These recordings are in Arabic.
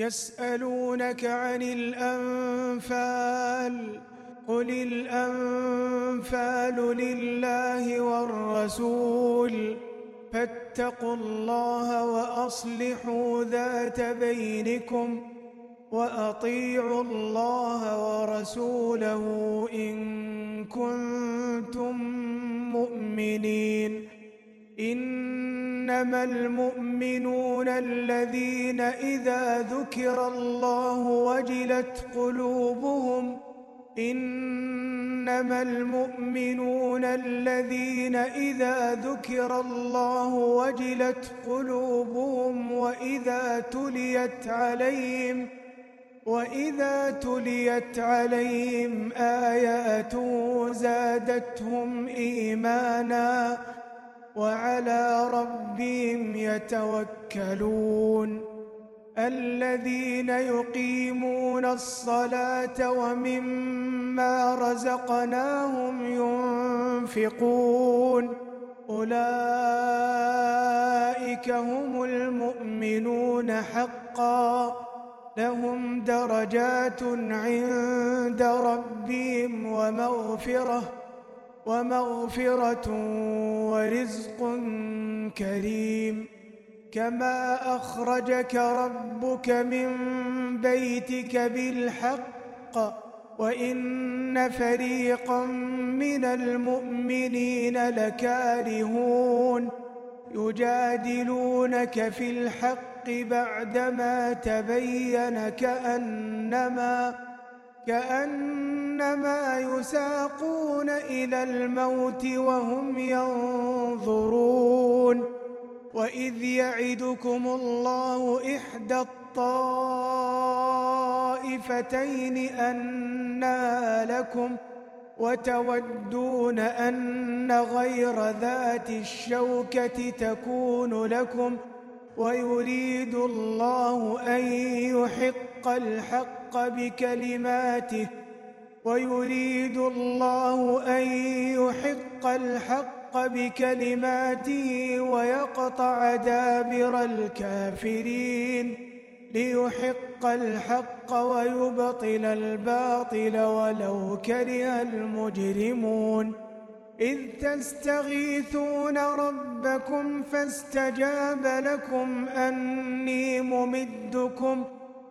يسألونك عن الأنفال قل الأنفال لله والرسول. فاتقوا الله وأصلحوا ذات بينكم وأطيعوا الله ورسوله إن كنتم مؤمنين. إنما المؤمنون الذين إذا ذكر الله وجلت قلوبهم إنما المؤمنون الذين إذا ذكر الله وجلت قلوبهم وإذا تليت عليهم وإذا تليت عليهم آيات زادتهم إيمانا وعلى ربهم يتوكلون. الذين يقيمون الصلاة ومما رزقناهم ينفقون. أولئك هم المؤمنون حقا. لهم درجات عند ربهم ومغفرة. ومغفرة ورزق كريم. كما أخرجك ربك من بيتك بالحق وإن فريقا من المؤمنين لكارهون. يجادلونك في الحق بعدما تبين كأنما كأنما يساقون إلى الموت وهم ينظرون وإذ يعدكم الله إحدى الطائفتين أنها لكم وتودون أن غير ذات الشوكة تكون لكم ويريد الله أن يحق الحق بكلماته ويريد الله أن يحق الحق بكلماته ويقطع دابر الكافرين ليحق الحق ويبطل الباطل ولو كره المجرمون. إذ تستغيثون ربكم فاستجاب لكم أني ممدكم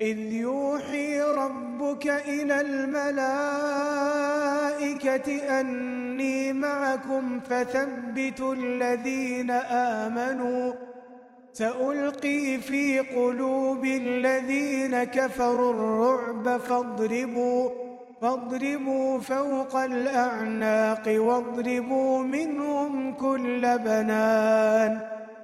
إذ يوحي ربك إلى الملائكة أني معكم فثبتوا الذين آمنوا. سألقي في قلوب الذين كفروا الرعب فاضربوا فاضربوا فوق الأعناق واضربوا منهم كل بنان.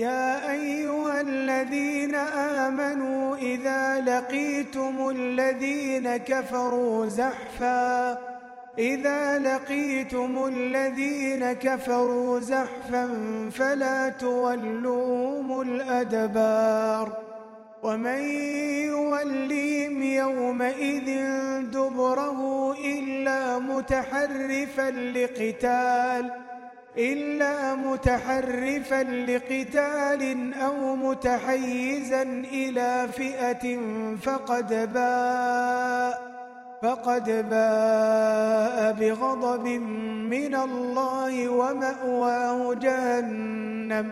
يا أيها الذين آمنوا إذا لقيتم الذين كفروا زحفاً إذا لقيتم الذين كفروا زحفا فلا تولوهم الأدبار. ومن يوليهم يومئذ دبره إلا متحرفا لقتال إلا متحرفا لقتال أو متحيزا إلى فئة فقد باء فقد باء بغضب من الله ومأواه جهنم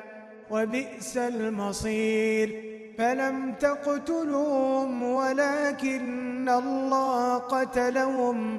وبئس المصير. فلم تقتلوهم ولكن الله قتلهم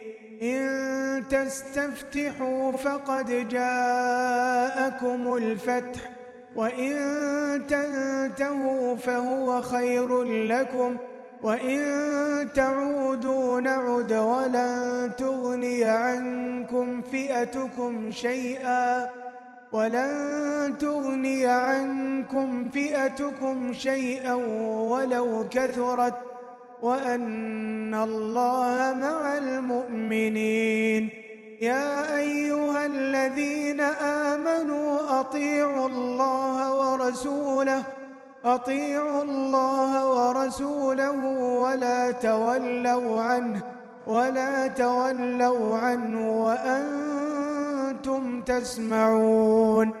إن تستفتحوا فقد جاءكم الفتح وإن تنتهوا فهو خير لكم وإن تعودوا نعد ولن تغني عنكم فئتكم شيئا ولن تغني عنكم فئتكم شيئا ولو كثرت وأن الله مع المؤمنين. يا أيها الذين آمنوا أطيعوا الله ورسوله أطيعوا الله ورسوله ولا تولوا عنه ولا تولوا عنه وأنتم تسمعون.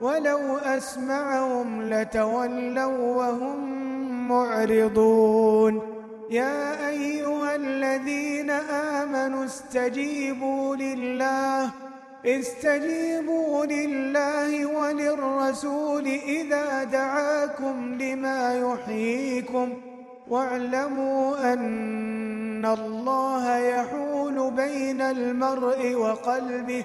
ولو أسمعهم لتولوا وهم معرضون. يا أيها الذين آمنوا استجيبوا لله استجيبوا لله وللرسول إذا دعاكم لما يحييكم. واعلموا أن الله يحول بين المرء وقلبه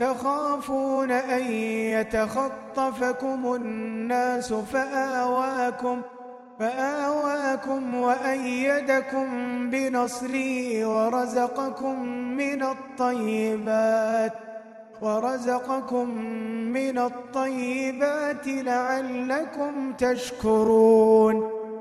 تخافون أن يتخطفكم الناس فآواكم فآواكم وأيدكم بنصره ورزقكم من الطيبات ورزقكم من الطيبات لعلكم تشكرون.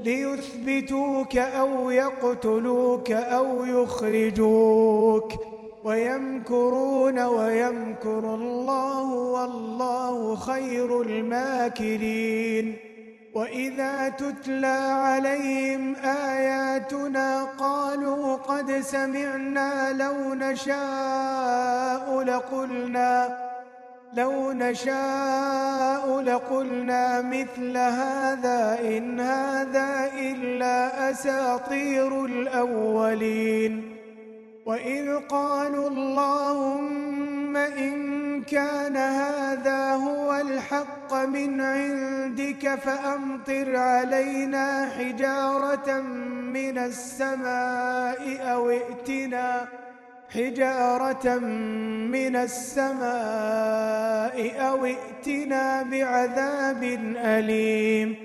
ليثبتوك أو يقتلوك أو يخرجوك ويمكرون ويمكر الله والله خير الماكرين وإذا تتلى عليهم آياتنا قالوا قد سمعنا لو نشاء لقلنا لو نشاء لقلنا مثل هذا إن هذا إلا أساطير الأولين. وإذ قالوا اللهم إن كان هذا هو الحق من عندك فأمطر علينا حجارة من السماء أو ائتنا حجارة من السماء أو ائتنا بعذاب أليم.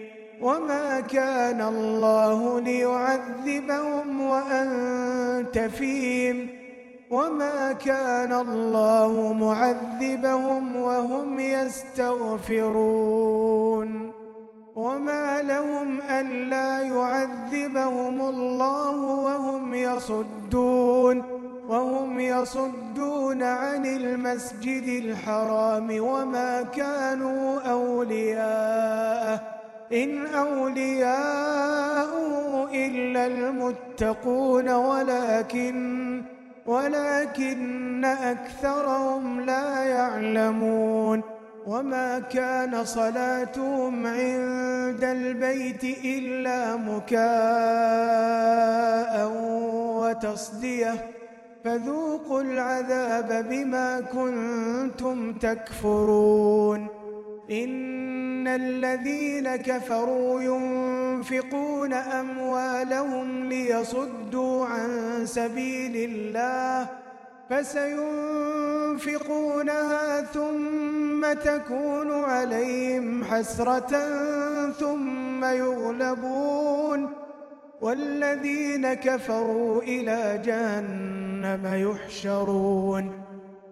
وما كان الله ليعذبهم وأنت فيهم. وما كان الله معذبهم وهم يستغفرون. وما لهم ألا يعذبهم الله وهم يصدون. وهم يصدون عن المسجد الحرام وما كانوا أولياءه. إن أولياء إلا المتقون ولكن ولكن أكثرهم لا يعلمون. وما كان صلاتهم عند البيت إلا مكاء وتصدية. فذوقوا العذاب بما كنتم تكفرون. إن الذين كفروا ينفقون أموالهم ليصدوا عن سبيل الله فسينفقونها ثم تكون عليهم حسرة ثم يغلبون. والذين كفروا إلى جهنم جهنم يحشرون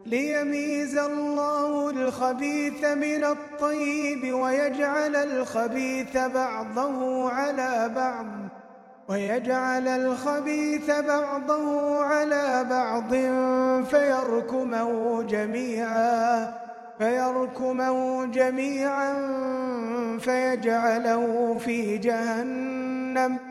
ليميز الله الخبيث من الطيب ويجعل الخبيث بعضه على بعض ويجعل الخبيث بعضه على بعض فيركمه جميعا فيركمه جميعا فيجعله في جهنم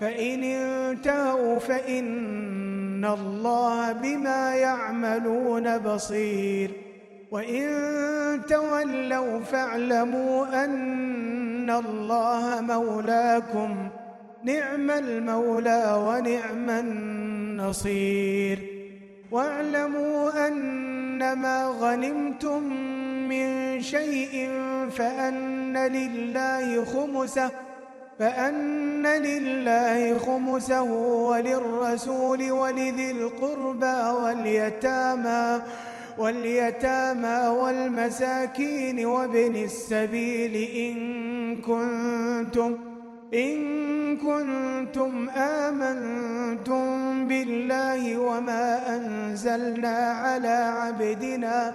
فإن انتهوا فإن الله بما يعملون بصير. وإن تولوا فاعلموا أن الله مولاكم نعم المولى ونعم النصير. واعلموا أنما غنمتم من شيء فأن لله خمسه فأن لله خمسه وللرسول ولذي القربى واليتامى واليتامى والمساكين وابن السبيل إن كنتم إن كنتم آمنتم بالله وما أنزلنا على عبدنا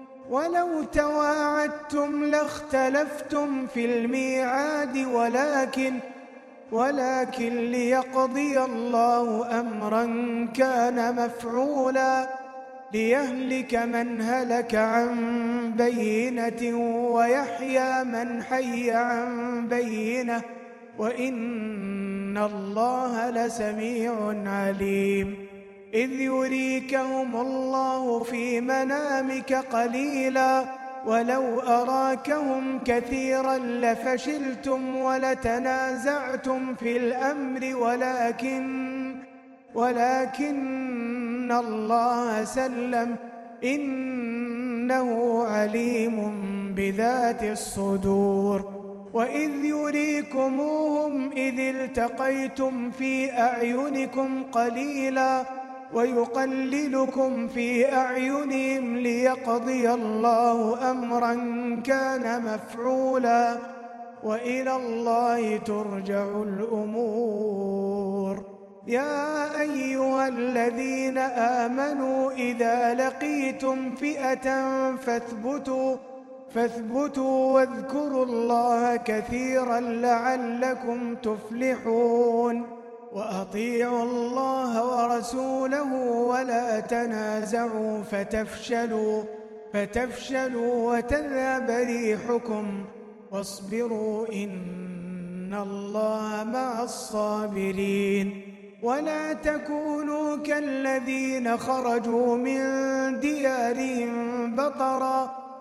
ولو تواعدتم لاختلفتم في الميعاد ولكن ولكن ليقضي الله أمرا كان مفعولا ليهلك من هلك عن بينة ويحيى من حي عن بينة. وإن الله لسميع عليم. إذ يريكهم الله في منامك قليلا ولو أراكهم كثيرا لفشلتم ولتنازعتم في الأمر ولكن ولكن الله سلم إنه عليم بذات الصدور وإذ يريكموهم إذ التقيتم في أعينكم قليلا ويقللكم في أعينهم ليقضي الله أمرا كان مفعولا وإلى الله ترجع الأمور. يا أيها الذين آمنوا إذا لقيتم فئة فاثبتوا فاثبتوا واذكروا الله كثيرا لعلكم تفلحون. وأطيعوا الله ورسوله ولا تنازعوا فتفشلوا فتفشلوا وتذهب ريحكم. واصبروا إن الله مع الصابرين. ولا تكونوا كالذين خرجوا من ديارهم بطرًا.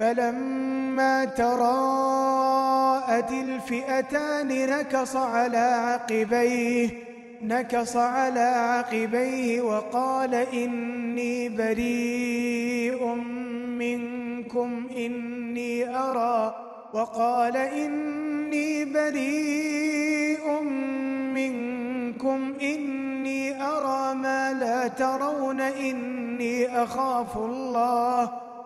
فلما تراءت الفئتان نكص على عقبيه نكص على عقبيه وقال إني بريء منكم إني أرى وقال إني بريء منكم إني أرى ما لا ترون إني أخاف الله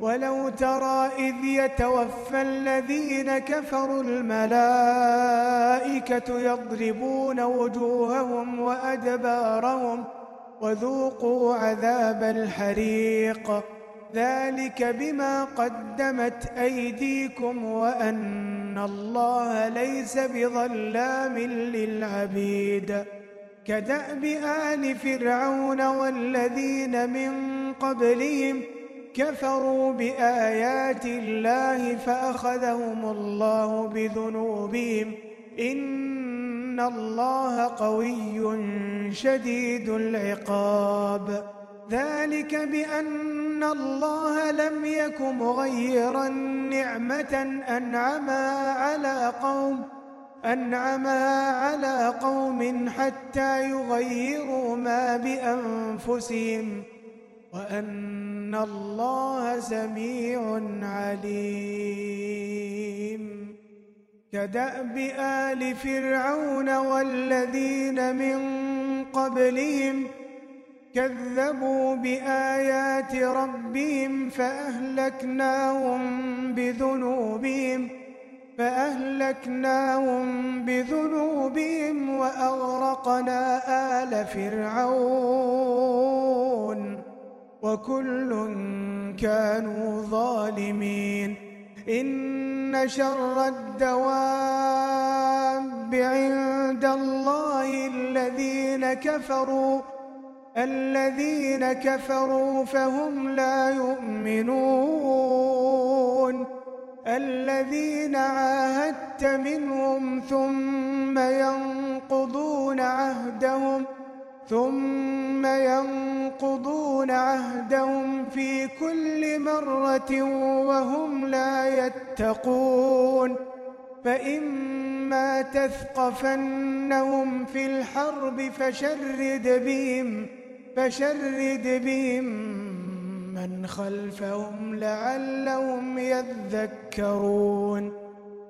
ولو ترى إذ يتوفى الذين كفروا الملائكة يضربون وجوههم وأدبارهم وذوقوا عذاب الحريق. ذلك بما قدمت أيديكم وأن الله ليس بظلام للعبيد. كدأب آل فرعون والذين من قبلهم كفروا بآيات الله فأخذهم الله بذنوبهم. إن الله قوي شديد العقاب. ذلك بأن الله لم يك مغيرا نعمة أنعما على قوم أنعما على قوم حتى يغيروا ما بأنفسهم. وأن الله سميع عليم. كدأب آل فرعون والذين من قبلهم. كذبوا بآيات ربهم فأهلكناهم بذنوبهم. فأهلكناهم بذنوبهم وأغرقنا آل فرعون. وكل كانوا ظالمين. إن شر الدواب عند الله الذين كفروا الذين كفروا فهم لا يؤمنون. الذين عاهدت منهم ثم ينقضون عهدهم ۖ ثم ينقضون عهدهم في كل مرة وهم لا يتقون فإما تثقفنهم في الحرب فشرد بهم فشرد بهم من خلفهم لعلهم يذكرون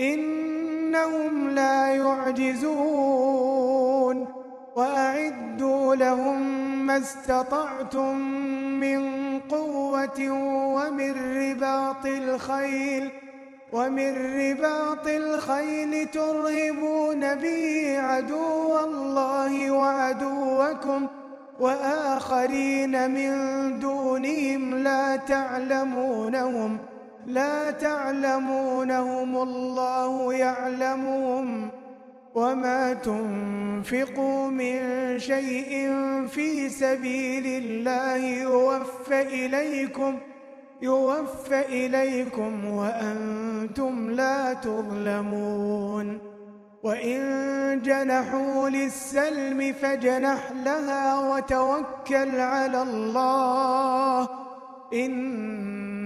إنهم لا يعجزون وأعدوا لهم ما استطعتم من قوة ومن رباط الخيل ومن رباط الخيل ترهبون به عدو الله وعدوكم وآخرين من دونهم لا تعلمونهم لا تعلمونهم الله يعلمهم وما تنفقوا من شيء في سبيل الله يوفى إليكم يوفى إليكم وأنتم لا تظلمون. وإن جنحوا للسلم فجنح لها وتوكل على الله.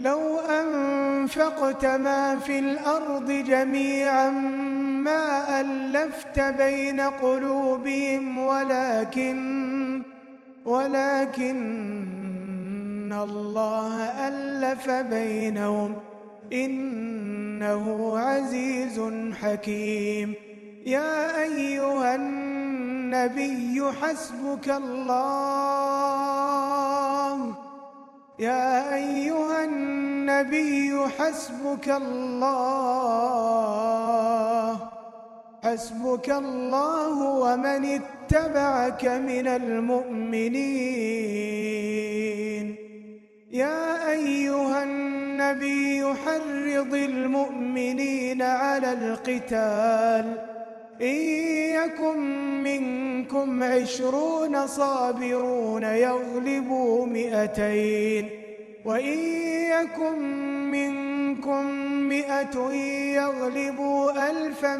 لو أنفقت ما في الأرض جميعا ما ألفت بين قلوبهم ولكن ولكن الله ألف بينهم. إنه عزيز حكيم. يا أيها النبي حسبك الله. يا أيها النبي حسبك الله حسبك الله ومن اتبعك من المؤمنين. يا أيها النبي حرض المؤمنين على القتال. إن يكن منكم عشرون صابرون يغلبوا مئتين وإن يكن منكم مئة يغلبوا ألفا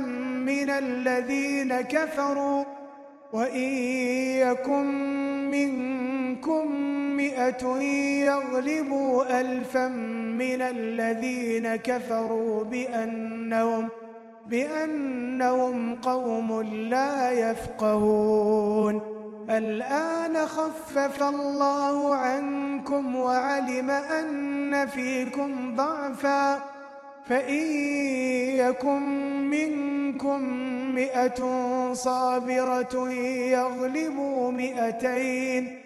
من الذين كفروا وإن يكن منكم مئة يغلبوا ألفا من الذين كفروا بأنهم بأنهم قوم لا يفقهون. الآن خفف الله عنكم وعلم أن فيكم ضعفا. فإن يكن منكم مئة صابرة يغلبوا مئتين.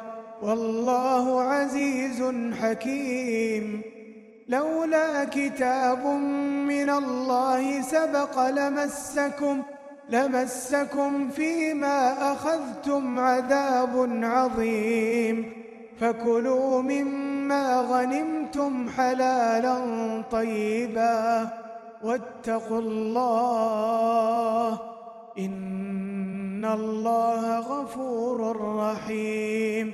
والله عزيز حكيم. لولا كتاب من الله سبق لمسكم لمسكم فيما أخذتم عذاب عظيم. فكلوا مما غنمتم حلالا طيبا. واتقوا الله إن الله غفور رحيم.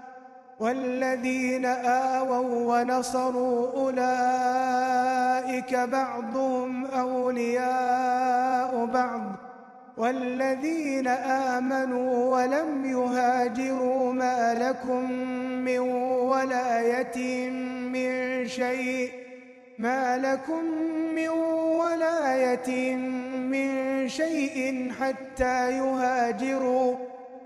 والذين آووا ونصروا أولئك بعضهم أولياء بعض. والذين آمنوا ولم يهاجروا ما لكم من ولايتهم من شيء. ما لكم من ولاية من شيء حتى يهاجروا.